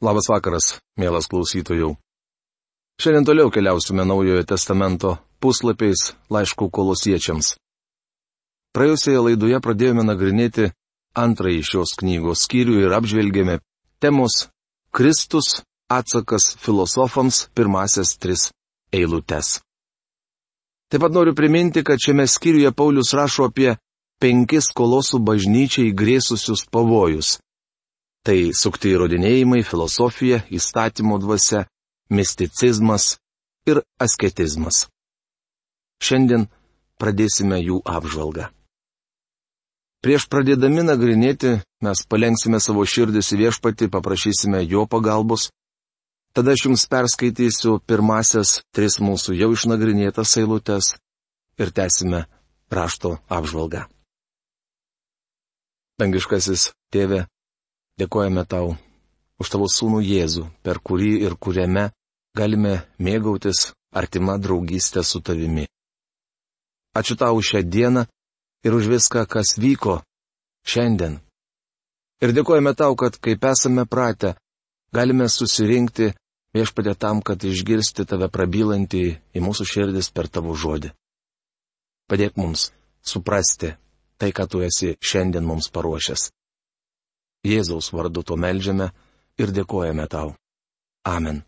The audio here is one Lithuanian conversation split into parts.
Labas vakaras, mielas klausytojų. Šiandien toliau keliausime Naujojo testamento puslapiais laiškų kolosiečiams. Praėjusioje laidoje pradėjome nagrinėti antrąjį šios knygos skyrių ir apžvelgėme temos Kristus atsakas filosofams pirmasias tris eilutes. Taip pat noriu priminti, kad šiame skyriuje Paulius rašo apie penkis kolosų bažnyčiai grėsusius pavojus Tai sukti įrodinėjimai, filosofija, įstatymo dvasia, misticizmas ir asketizmas. Šiandien pradėsime jų apžvalgą. Prieš pradėdami nagrinėti, mes palenksime savo širdis į viešpatį, paprašysime jo pagalbos. Tada aš jums perskaitysiu pirmasias tris mūsų jau išnagrinėtas eilutes ir tęsime rašto apžvalgą. Dangiškasis tėve, Dėkojame tau už tavo sūnų Jėzų, per kurį ir kuriame galime mėgautis artima draugystė su tavimi. Ačiū tau už šią dieną ir už viską, kas vyko šiandien. Ir dėkojame tau, kad kaip esame pratę, galime susirinkti viešpatė tam, kad išgirsti tave prabylantį į mūsų širdis per tavo žodį. Padėk mums suprasti tai, ką tu esi šiandien mums paruošęs. Jėzaus vardu to melžiame ir dėkojame tau. Amen.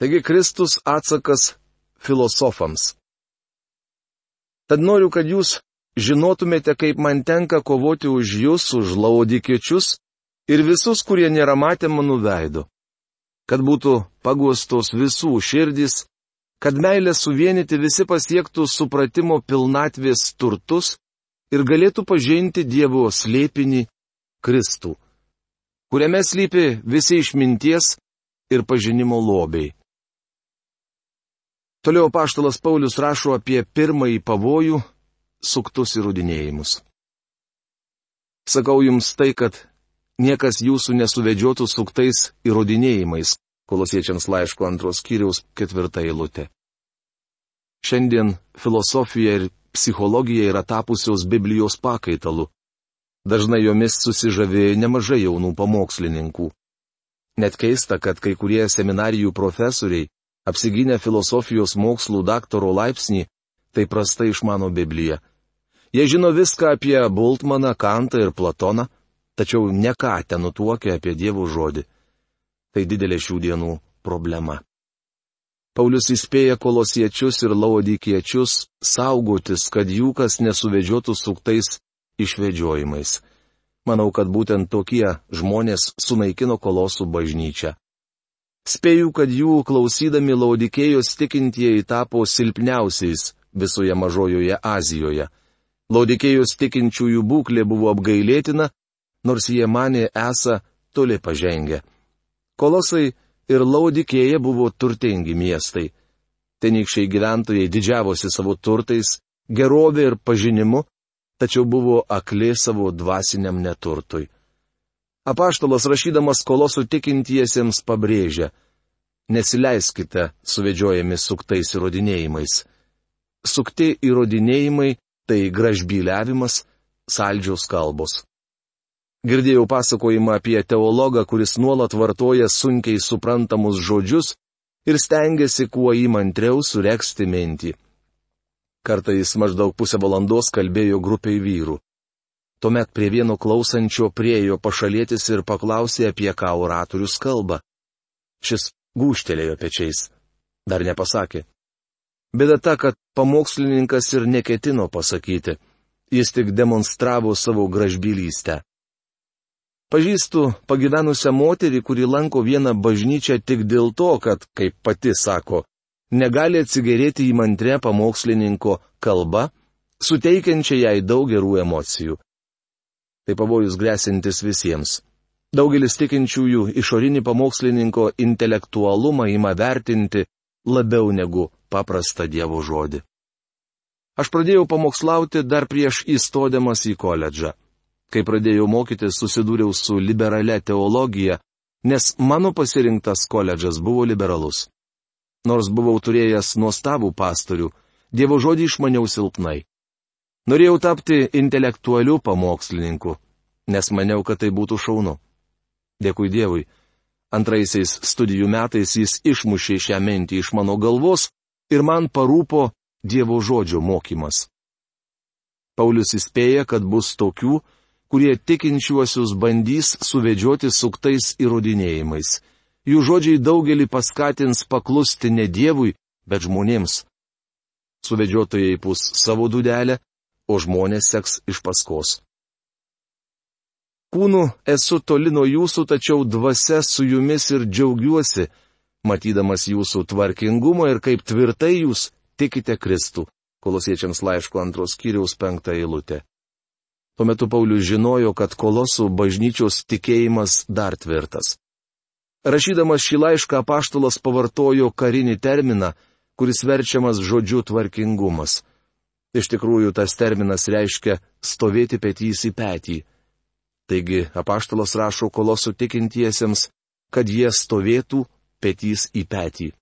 Taigi Kristus atsakas filosofams. Tad noriu, kad jūs žinotumėte, kaip man tenka kovoti už jūs, už laudikiečius ir visus, kurie nėra matę mano veido. Kad būtų pagustos visų širdys, kad meilė suvienyti visi pasiektų supratimo pilnatvės turtus ir galėtų pažinti Dievo slėpinį Kristų, kuriame slypi visi išminties ir pažinimo lobiai. Toliau paštalas Paulius rašo apie pirmąjį pavojų - suktus įrodinėjimus. Sakau jums tai, kad niekas jūsų nesuvedžiotų suktais įrodinėjimais, kolosiečiams laiško antros kiriaus ketvirtą eilutę. Šiandien filosofija ir psichologija yra tapusios Biblijos pakaitalu. Dažnai jomis susižavėjo nemažai jaunų pamokslininkų. Net keista, kad kai kurie seminarijų profesoriai, apsigynę filosofijos mokslų daktaro laipsnį, tai prastai išmano Bibliją. Jie žino viską apie Bultmaną, Kantą ir Platoną, tačiau ne ką ten nutuokia apie Dievo žodį. Tai didelė šių dienų problema. Paulius įspėja kolosiečius ir laodikiečius saugotis, kad jų kas nesuvedžiotų suktais išvedžiojimais. Manau, kad būtent tokie žmonės sunaikino kolosų bažnyčią. Spėju, kad jų klausydami laudikėjos tikintieji tapo silpniausiais visoje mažojoje Azijoje. Laudikėjos tikinčiųjų būklė buvo apgailėtina, nors jie mane esą toli pažengę. Kolosai ir Laudikėja buvo turtingi miestai. Tenykščiai gyventojai didžiavosi savo turtais, gerovė ir pažinimu, tačiau buvo akli savo dvasiniam neturtui. Apaštalas rašydamas kolosų tikintiesiems pabrėžia - nesileiskite suvedžiojami suktais įrodinėjimais. Sukti įrodinėjimai - tai gražbyliavimas, saldžiaus kalbos. Girdėjau pasakojimą apie teologą, kuris nuolat vartoja sunkiai suprantamus žodžius ir stengiasi kuo įmantriau sureksti mintį. Kartais maždaug pusę valandos kalbėjo grupiai vyrų. Tuomet prie vieno klausančio priejo pašalėtis ir paklausė, apie ką oratorius kalba. Šis gūštelėjo pečiais. Dar nepasakė. Bėda ta, kad pamokslininkas ir neketino pasakyti. Jis tik demonstravo savo gražbylystę. Pažįstu pagyvenusią moterį, kuri lanko vieną bažnyčią tik dėl to, kad, kaip pati sako, negali atsigerėti į mantrę pamokslininko kalbą, suteikiančią jai daug gerų emocijų. Tai pavojus grėsintis visiems. Daugelis tikinčiųjų išorinį pamokslininko intelektualumą ima vertinti labiau negu paprastą Dievo žodį. Aš pradėjau pamokslauti dar prieš įstodamas į koledžą. Kai pradėjau mokytis, susidūriau su liberale teologija, nes mano pasirinktas koledžas buvo liberalus. Nors buvau turėjęs nuostabų pastorių, Dievo žodį išmaniau silpnai. Norėjau tapti intelektualiu pamokslininku, nes maniau, kad tai būtų šaunu. Dėkui Dievui. Antraisiais studijų metais jis išmušė šią mintį iš mano galvos ir man parūpo Dievo žodžio mokymas. Paulius įspėja, kad bus tokių, kurie tikinčiuosius bandys suvedžioti suktais įrodinėjimais. Jų žodžiai daugelį paskatins paklusti ne Dievui, bet žmonėms. Suvedžiotojai pus savo dudelę, o žmonės seks iš paskos. Kūnu esu toli nuo jūsų, tačiau dvasia su jumis ir džiaugiuosi, matydamas jūsų tvarkingumą ir kaip tvirtai jūs tikite Kristų. Kolosiečiams laiško antros kiriaus penktą eilutę. Tuo metu Paulius žinojo, kad kolosų bažnyčios tikėjimas dar tvirtas. Rašydamas šį laišką apaštalas pavartojo karinį terminą, kuris verčiamas žodžiu tvarkingumas. Iš tikrųjų, tas terminas reiškia stovėti petys į petį. Taigi, apaštalas rašo kolosų tikintiesiems, kad jie stovėtų petys į petį.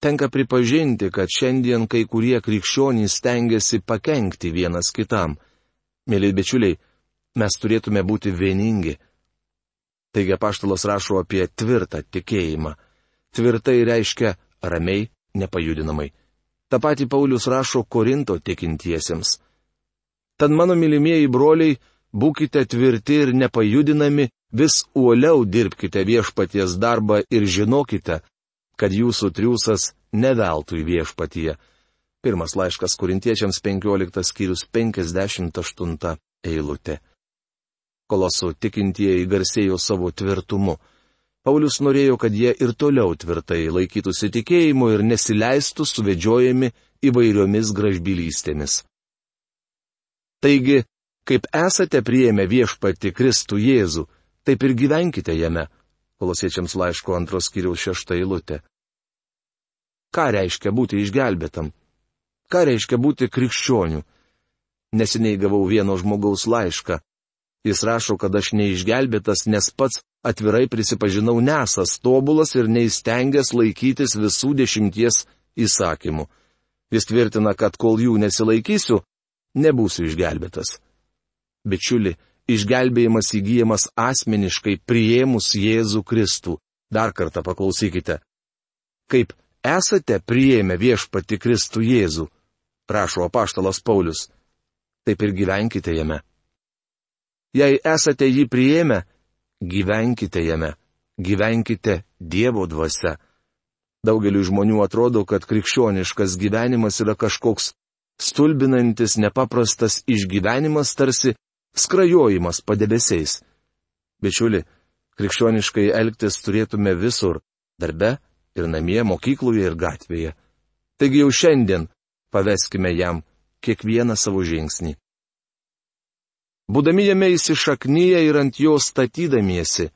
Tenka pripažinti, kad šiandien kai kurie krikščionys stengiasi pakengti vienas kitam. Mėly bičiuliai, mes turėtume būti vieningi. Taigi apaštalas rašo apie tvirtą tikėjimą. Tvirtai reiškia ramiai, nepajudinamai. Ta pati Paulius rašo Korinto tikintiesiems. Tad mano mylimieji broliai, būkite tvirti ir nepajudinami, vis uoliau dirbkite viešpaties darbą ir žinokite, kad jūsų triūsas neveltui viešpatyje. Pirmas laiškas kurintiečiams 15 skyrius 58 eilutė. Kolosų tikintieji garsėjo savo tvirtumu. Paulius norėjo, kad jie ir toliau tvirtai laikytųsi tikėjimu ir nesileistų suvedžiojami įvairiomis gražbylystėmis. Taigi, kaip esate prieėmę viešpati Kristų Jėzų, taip ir gyvenkite jame. Kolosiečiams laiško antros kiriaus šešta eilutė. Ką reiškia būti išgelbėtam? Ką reiškia būti krikščioniu? Neseniai gavau vieno žmogaus laišką. Jis rašo, kad aš neišgelbėtas, nes pats atvirai prisipažinau nesas tobulas ir neįstengęs laikytis visų dešimties įsakymų. Jis tvirtina, kad kol jų nesilaikysiu, nebūsiu išgelbėtas. Bičiuli, išgelbėjimas įgyjamas asmeniškai priėmus Jėzų Kristų. Dar kartą paklausykite. Kaip esate priėmę viešpati Kristų Jėzų, prašo apaštalas Paulius, taip ir gyvenkite jame. Jei esate jį priėmę, gyvenkite jame, gyvenkite Dievo dvasia. Daugeliu žmonių atrodo, kad krikščioniškas gyvenimas yra kažkoks stulbinantis, nepaprastas išgyvenimas tarsi skrajojimas padebesiais. Bičiuli, krikščioniškai elgtis turėtume visur - darbe, ir namie, mokykloje ir gatvėje. Taigi jau šiandien paveskime jam kiekvieną savo žingsnį. Būdami jame įsišaknyje ir ant jo statydamiesi,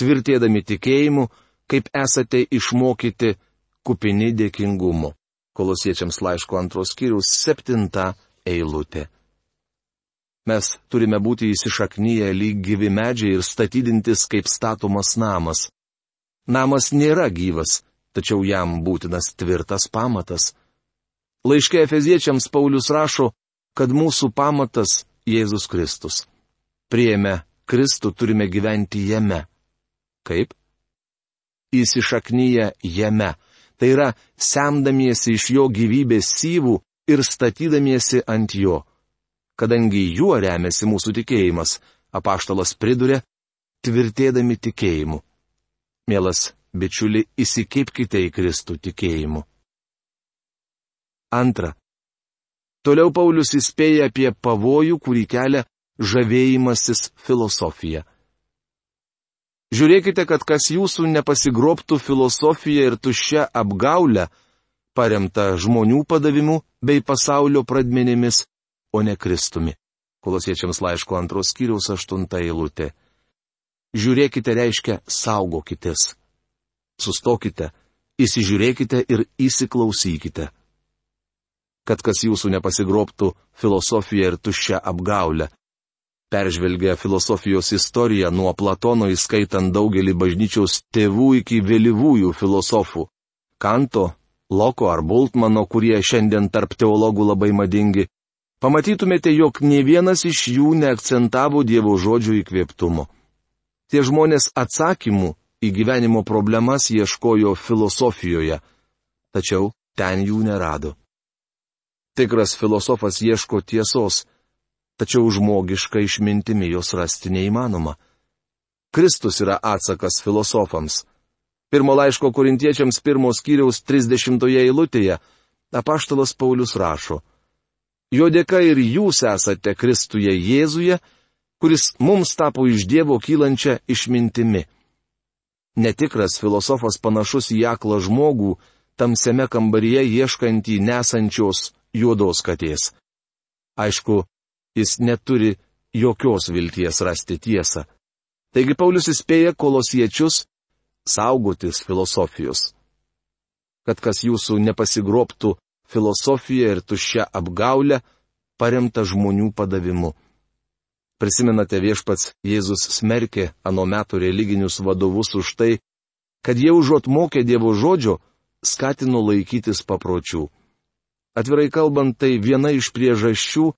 tvirtėdami tikėjimu, kaip esate išmokyti kupini dėkingumo. Kolosiečiams laiško antros skyrius septinta eilutė. Mes turime būti įsišaknyje lyg gyvi medžiai ir statydintis kaip statomas namas. Namas nėra gyvas, tačiau jam būtinas tvirtas pamatas. Laiškė Efeziečiams Paulius rašo, kad mūsų pamatas Jėzus Kristus. Prieėmę Kristų turime gyventi jame. Kaip? Įsišaknyje jame. Tai yra, semdamiesi iš jo gyvybės syvų ir statydamiesi ant jo. Kadangi juo remiasi mūsų tikėjimas, apaštalas priduria, tvirtėdami tikėjimu. Mielas bičiuli, įsikipkite į Kristų tikėjimu. Antra. Toliau Paulius įspėja apie pavojų, kurį kelia žavėjimasis filosofija. Žiūrėkite, kad kas jūsų nepasigrobtų filosofija ir tuščia apgaulė, paremta žmonių padavimu bei pasaulio pradmenimis, o ne Kristumi. Kolosiečiams laiško antros kiriaus aštunta eilutė. Žiūrėkite reiškia saugokitės. Sustokite, įsižiūrėkite ir įsiklausykite. Kad kas jūsų nepasigrobtų filosofija ir tuščia apgaulė. Peržvelgia filosofijos istoriją nuo Platono įskaitant daugelį bažnyčiaus tėvų iki vėlyvųjų filosofų - Kanto, Loko ar Bultmano, kurie šiandien tarp teologų labai madingi, pamatytumėte, jog ne vienas iš jų neakcentavo Dievo žodžių įkvėptumo. Tie žmonės atsakymų į gyvenimo problemas ieškojo filosofijoje, tačiau ten jų nerado. Tikras filosofas ieško tiesos, tačiau žmogiška išmintimi jos rasti neįmanoma. Kristus yra atsakas filosofams. Pirmo laiško korintiečiams pirmos kiriaus 30 eilutėje apaštalas Paulius rašo. Jo dėka ir jūs esate Kristuje Jėzuje, kuris mums tapo iš Dievo kylančią išmintimi. Netikras filosofas panašus į aklą žmogų, tamsiame kambaryje ieškantį nesančios juodos katės. Aišku, jis neturi jokios vilties rasti tiesą. Taigi Paulius įspėja kolosiečius saugotis filosofijos. Kad kas jūsų nepasigroptų filosofija ir tuščia apgaulė, paremta žmonių padavimu. Prisimenate viešpats Jėzus smerkė ano metų religinius vadovus už tai, kad jie užuot mokė Dievo žodžio, skatino laikytis papročių. Atvirai kalbant, tai viena iš priežasčių,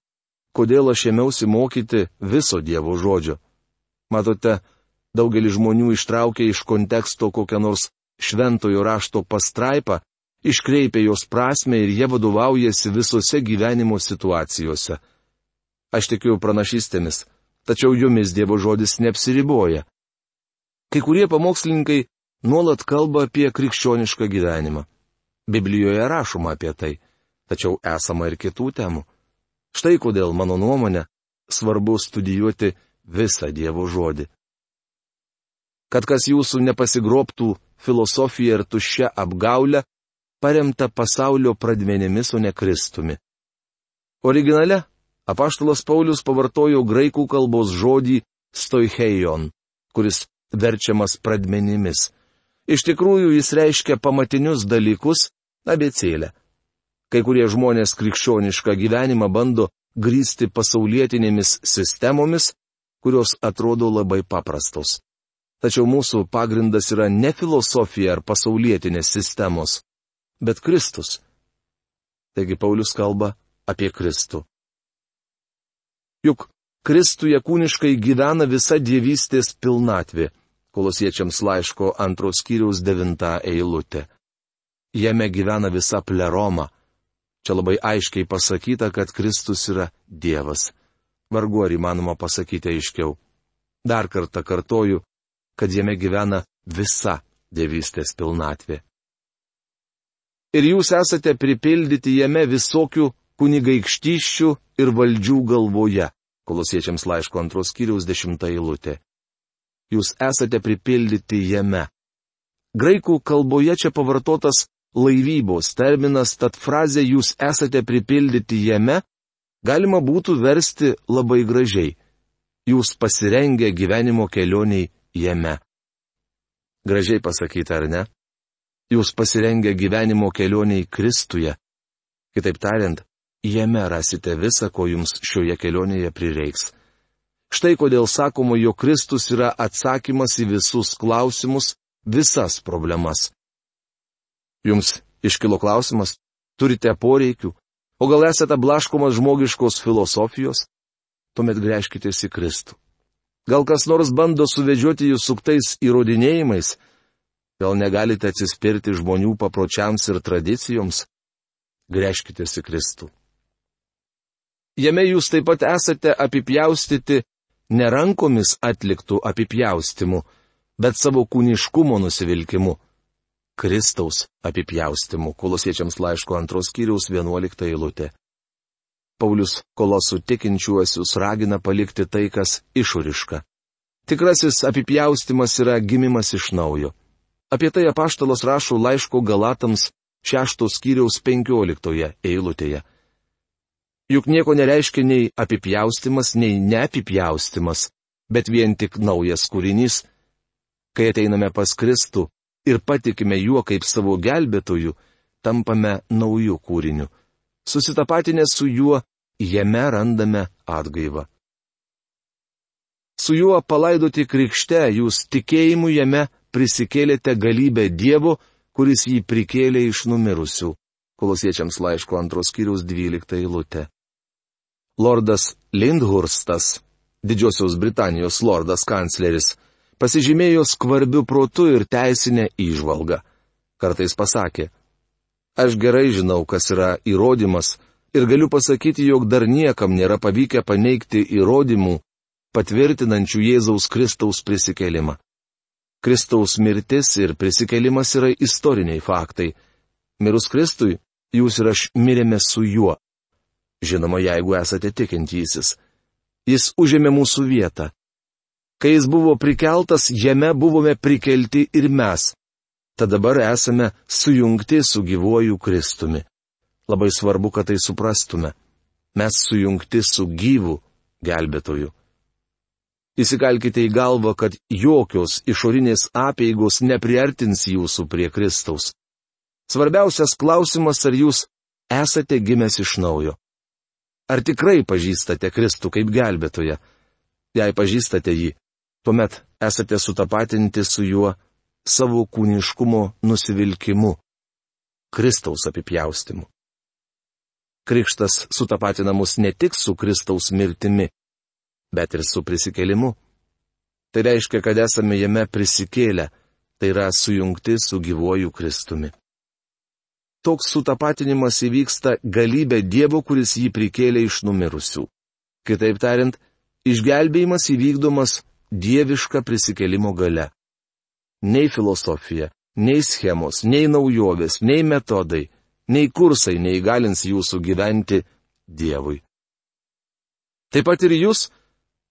kodėl aš ėmiausi mokyti viso Dievo žodžio. Matote, daugelis žmonių ištraukia iš konteksto kokią nors šventojo rašto pastraipą, iškreipia jos prasme ir jie vadovaujasi visose gyvenimo situacijose. Aš tikiu pranašystėmis, tačiau jumis Dievo žodis neapsiriboja. Kai kurie pamokslininkai nuolat kalba apie krikščionišką gyvenimą. Biblijoje rašoma apie tai, tačiau esama ir kitų temų. Štai kodėl, mano nuomonė, svarbu studijuoti visą Dievo žodį. Kad kas jūsų nepasigroptų filosofija ir tuščia apgaulė, paremta pasaulio pradmenimis, o ne Kristumi. Originale apaštalas Paulius pavartojo graikų kalbos žodį stoicheion, kuris verčiamas pradmenimis. Iš tikrųjų jis reiškia pamatinius dalykus - abecėlę. Kai kurie žmonės krikščionišką gyvenimą bando grįsti pasaulietinėmis sistemomis, kurios atrodo labai paprastos. Tačiau mūsų pagrindas yra ne filosofija ar pasaulietinės sistemos, bet Kristus. Taigi Paulius kalba apie Kristų. Juk Kristuje kūniškai gyvena visa dievystės pilnatvė. Kolosiečiams laiško antros kiriaus devinta eilutė. Jame gyvena visa pleroma. Čia labai aiškiai pasakyta, kad Kristus yra Dievas. Vargu ar įmanoma pasakyti aiškiau. Dar kartą kartoju, kad jame gyvena visa dievystės pilnatvė. Ir jūs esate pripildyti jame visokių kunigaikštyščių ir valdžių galvoje. Kolosiečiams laiško antros kiriaus dešimta eilutė. Jūs esate pripildyti jame. Graikų kalboje čia pavartotas laivybos terminas, tad frazė jūs esate pripildyti jame galima būtų versti labai gražiai. Jūs pasirengę gyvenimo kelioniai jame. Gražiai pasakyta, ar ne? Jūs pasirengę gyvenimo kelioniai Kristuje. Kitaip tariant, Jame rasite visą, ko jums šioje kelionėje prireiks. Štai kodėl sakoma, jog Kristus yra atsakymas į visus klausimus, visas problemas. Jums iškilo klausimas, turite poreikių, o gal esate blaškomas žmogiškos filosofijos? Tuomet grėžkitės į Kristų. Gal kas nors bando suvedžioti jūs suktais įrodinėjimais? Gal negalite atsispirti žmonių papročiams ir tradicijoms? Grėžkitės į Kristų. Jame jūs taip pat esate apipjaustyti ne rankomis atliktų apipjaustimu, bet savo kūniškumo nusivilkimu. Kristaus apipjaustimu, kolosiečiams laiško antros kiriaus 11 eilutė. Paulius kolosų tikinčiuosius ragina palikti tai, kas išoriška. Tikrasis apipjaustimas yra gimimas iš naujo. Apie tai apaštalas rašo laiško Galatams šeštos kiriaus 15 eilutėje. Juk nieko nereiškia nei apipjaustimas, nei neapipjaustimas, bet vien tik naujas kūrinys. Kai ateiname pas Kristų ir patikime juo kaip savo gelbėtoju, tampame naujų kūrinių. Susitapatinę su juo, jame randame atgaivą. Su juo palaidoti krikšte jūs tikėjimu jame prisikėlėte galybę Dievo, kuris jį prikėlė iš numirusių. Kolosiečiams laiško antros kiriaus 12 eilutė. Lordas Lindhurstas, Didžiosios Britanijos lordas kancleris, pasižymėjo skvarbiu protu ir teisinę įžvalgą. Kartais pasakė, aš gerai žinau, kas yra įrodymas ir galiu pasakyti, jog dar niekam nėra pavykę paneigti įrodymų, patvirtinančių Jėzaus Kristaus prisikelimą. Kristaus mirtis ir prisikelimas yra istoriniai faktai. Mirus Kristui, jūs ir aš mirėme su juo. Žinoma, jeigu esate tikintysis. Jis užėmė mūsų vietą. Kai jis buvo prikeltas, jame buvome prikelti ir mes. Tad dabar esame sujungti su gyvuoju Kristumi. Labai svarbu, kad tai suprastume. Mes sujungti su gyvu gelbėtoju. Įsikalkite į galvą, kad jokios išorinės apėgos nepriartins jūsų prie Kristaus. Svarbiausias klausimas, ar jūs esate gimęs iš naujo. Ar tikrai pažįstate Kristų kaip gelbėtoją? Jei pažįstate jį, tuomet esate sutapatinti su juo savo kūniškumo nusivilkimu - Kristaus apipjaustimu. Krikštas sutapatina mus ne tik su Kristaus mirtimi, bet ir su prisikėlimu. Tai reiškia, kad esame jame prisikėlę, tai yra sujungti su gyvoju Kristumi. Toks sutapatinimas įvyksta galybė Dievo, kuris jį prikėlė iš numirusių. Kitaip tariant, išgelbėjimas įvykdomas dieviška prisikėlimo gale. Nei filosofija, nei schemos, nei naujovės, nei metodai, nei kursai neįgalins jūsų gyventi Dievui. Taip pat ir jūs,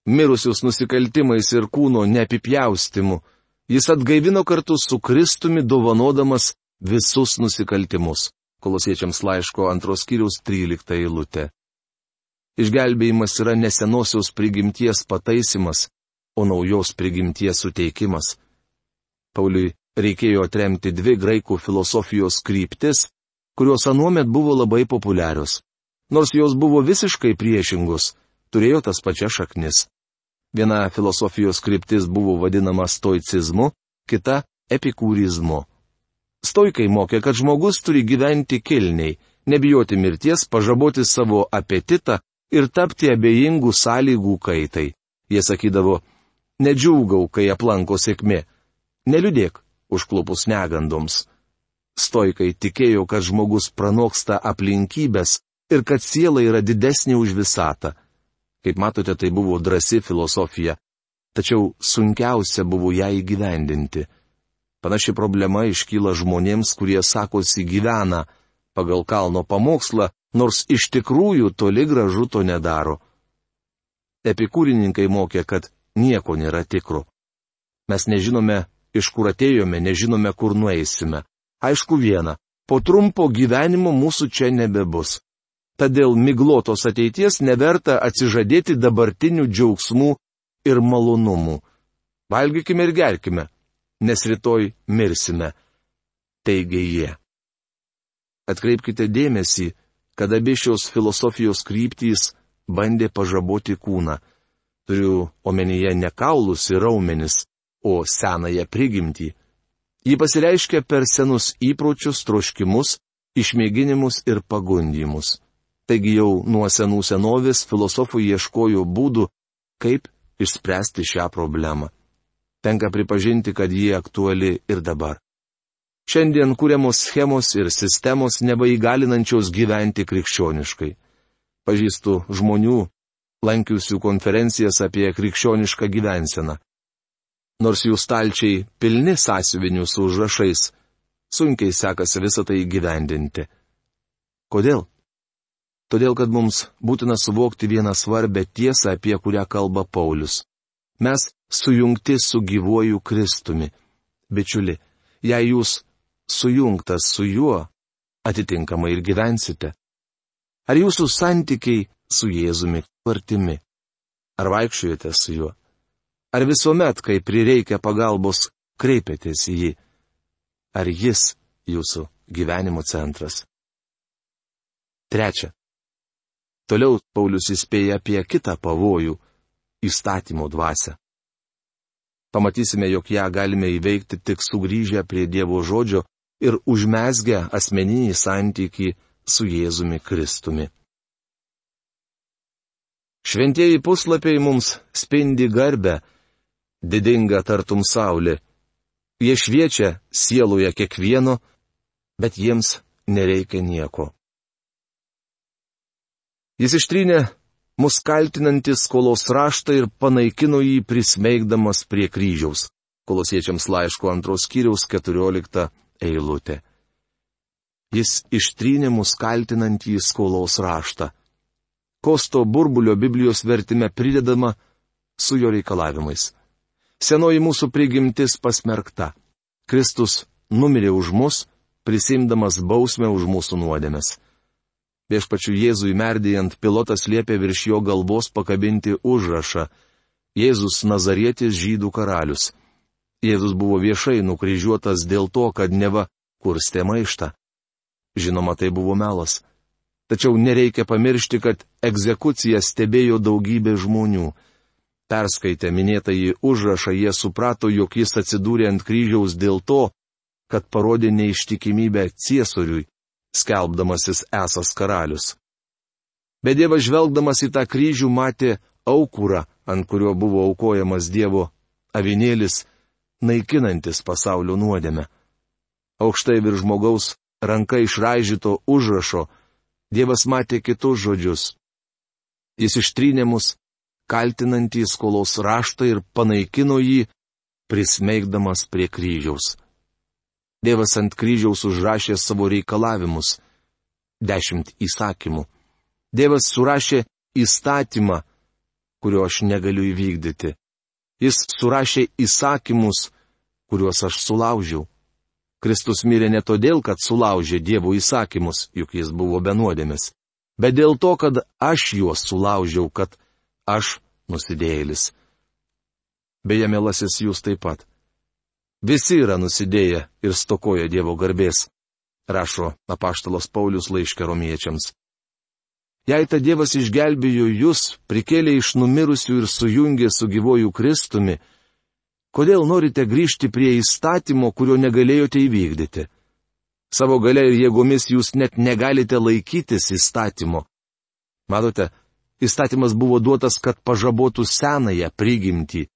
mirusius nusikaltimais ir kūno neapipjaustimu, jis atgaivino kartu su Kristumi dovanodamas visus nusikaltimus. Kolosiečiams laiško antros kiriaus 13 eilutė. Išgelbėjimas yra nesenosios prigimties pataisimas, o naujos prigimties suteikimas. Pauliui reikėjo atremti dvi graikų filosofijos kryptis, kurios anuomet buvo labai populiarios. Nors jos buvo visiškai priešingos, turėjo tas pačias šaknis. Viena filosofijos kryptis buvo vadinama stoicizmu, kita - epikūrizmu. Stoikai mokė, kad žmogus turi gyventi kilniai, nebijoti mirties, pažaboti savo apetitą ir tapti abejingų sąlygų kaitai. Jie sakydavo, Nedžiūgau, kai aplanko sėkmė. Neliudėk, užklupus negandoms. Stoikai tikėjo, kad žmogus pranoksta aplinkybės ir kad siela yra didesnė už visatą. Kaip matote, tai buvo drasi filosofija. Tačiau sunkiausia buvo ją įgyvendinti. Panaši problema iškyla žmonėms, kurie sakosi gyvena pagal kalno pamokslą, nors iš tikrųjų toli gražu to nedaro. Epikūrininkai mokė, kad nieko nėra tikro. Mes nežinome, iš kur atėjome, nežinome, kur nueisime. Aišku viena, po trumpo gyvenimo mūsų čia nebebus. Tad dėl miglotos ateities neverta atsižadėti dabartinių džiaugsmų ir malonumų. Valgykime ir gerkime, nes rytoj mirsime. Teigia jie. Atkreipkite dėmesį, kad abi šios filosofijos kryptys bandė pažaboti kūną. Turiu omenyje ne kaulus ir raumenis, o senąją prigimtį. Ji pasireiškia per senus įpročius, troškimus, išmėginimus ir pagundimus. Taigi jau nuo senų senovės filosofai ieškojo būdų, kaip išspręsti šią problemą. Tenka pripažinti, kad ji aktuali ir dabar. Šiandien kūriamos schemos ir sistemos nebeįgalinančios gyventi krikščioniškai. Pažįstu žmonių, lankiusių konferencijas apie krikščionišką gyvenseną. Nors jų stalčiai pilni sąsiuvinių su užrašais, sunkiai sekasi visą tai gyvendinti. Kodėl? Todėl, kad mums būtina suvokti vieną svarbę tiesą, apie kurią kalba Paulius. Mes sujungti su gyvuoju Kristumi. Bičiuli, jei jūs sujungtas su juo, atitinkamai ir gyvensite. Ar jūsų santykiai su Jėzumi artimi? Ar vaikščiojate su juo? Ar visuomet, kai prireikia pagalbos, kreipiatės į jį? Ar jis jūsų gyvenimo centras? Trečia. Toliau Paulius įspėja apie kitą pavojų - įstatymo dvasę. Pamatysime, jog ją galime įveikti tik sugrįžę prie Dievo žodžio ir užmesgę asmeninį santykį su Jėzumi Kristumi. Šventieji puslapiai mums spindi garbę, didinga tartum saulė. Jie šviečia sieloje kiekvieno, bet jiems nereikia nieko. Jis ištrynė mus kaltinantį skolos raštą ir panaikino jį prismeigdamas prie kryžiaus. Kolosiečiams laiško antros kiriaus 14 eilutė. Jis ištrynė mus kaltinantį skolos raštą. Kosto burbulio Biblijos vertime pridedama su jo reikalavimais. Senoji mūsų prigimtis pasmerkta. Kristus numirė už mus, prisimdamas bausmę už mūsų nuodėmes. Viešpačiu Jėzui merdėjant pilotas liepė virš jo galvos pakabinti užrašą Jėzus Nazarietis žydų karalius. Jėzus buvo viešai nukryžiuotas dėl to, kad neva kurstė maištą. Žinoma, tai buvo melas. Tačiau nereikia pamiršti, kad egzekuciją stebėjo daugybė žmonių. Perskaitę minėtąjį užrašą, jie suprato, jog jis atsidūrė ant kryžiaus dėl to, kad parodė neištikimybę ciesoriui skelbdamasis esas karalius. Bet Dievas žvelgdamas į tą kryžių matė aukurą, ant kurio buvo aukojamas Dievo avinėlis, naikinantis pasaulio nuodėmę. Aukštai virš žmogaus ranka išraižyto užrašo, Dievas matė kitus žodžius. Jis ištrynė mus, kaltinantį skolos raštą ir panaikino jį, prismeigdamas prie kryžiaus. Dievas ant kryžiaus užrašė savo reikalavimus - dešimt įsakymų. Dievas surašė įstatymą, kurio aš negaliu įvykdyti. Jis surašė įsakymus, kuriuos aš sulaužiau. Kristus mirė ne todėl, kad sulaužė Dievo įsakymus, juk jis buvo benuodėmis, bet dėl to, kad aš juos sulaužiau, kad aš nusidėjėlis. Beje, mielasis jūs taip pat. Visi yra nusidėję ir stokoja Dievo garbės, rašo apaštalos Paulius laiškė romiečiams. Jei ta Dievas išgelbėjo jūs, prikėlė iš numirusių ir sujungė su gyvoju Kristumi, kodėl norite grįžti prie įstatymo, kurio negalėjote įvykdyti? Savo gale ir jėgomis jūs net negalite laikytis įstatymo. Matote, įstatymas buvo duotas, kad pažabotų senąją prigimtį,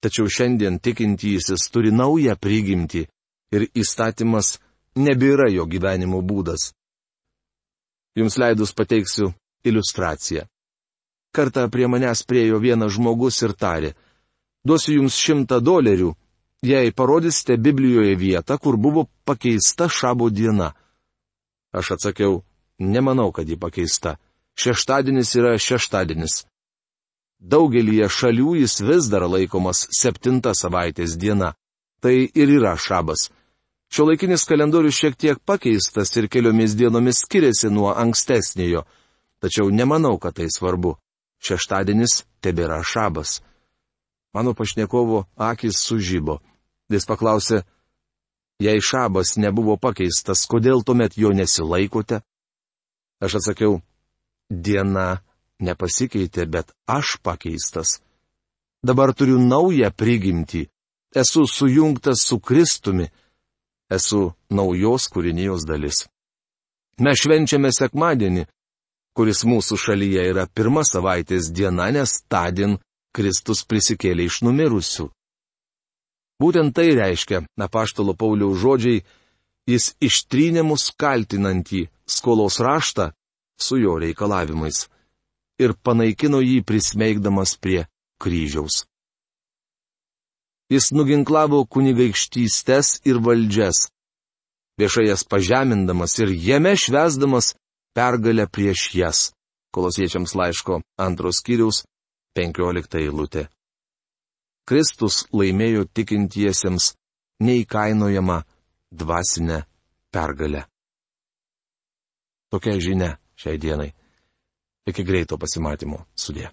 Tačiau šiandien tikintysis turi naują prigimtį ir įstatymas nebėra jo gyvenimo būdas. Jums leidus pateiksiu iliustraciją. Kartą prie manęs priejo vienas žmogus ir tarė, duosiu jums šimtą dolerių, jei parodysite Biblijoje vietą, kur buvo pakeista šabo diena. Aš atsakiau, nemanau, kad ji pakeista. Šeštadienis yra šeštadienis. Daugelįje šalių jis vis dar laikomas septinta savaitės diena. Tai ir yra šabas. Šio laikinis kalendorius šiek tiek pakeistas ir keliomis dienomis skiriasi nuo ankstesnėjo. Tačiau nemanau, kad tai svarbu. Šeštadienis tebėra šabas. Mano pašnekovo akis sužybo. Jis paklausė, jei šabas nebuvo pakeistas, kodėl tuomet jo nesilaikote? Aš atsakiau, diena nepasikeitė, bet aš pakeistas. Dabar turiu naują prigimtį. Esu sujungtas su Kristumi. Esu naujos kūrinijos dalis. Mes švenčiame sekmadienį, kuris mūsų šalyje yra pirma savaitės diena, nes tądien Kristus prisikėlė iš numirusių. Būtent tai reiškia, apaštalo Pauliaus žodžiai, jis ištrynė mus kaltinantį skolos raštą su jo reikalavimais ir panaikino jį prismeigdamas prie kryžiaus. Jis nuginklavo kunigaikštystes ir valdžias, viešai jas pažemindamas ir jame švesdamas pergalę prieš jas. Kolosiečiams laiško antros kiriaus 15 eilutė. Kristus laimėjo tikintiesiems neįkainojama dvasinę pergalę. Tokia žinia šiai dienai. Iki greito pasimatymo. Sudė.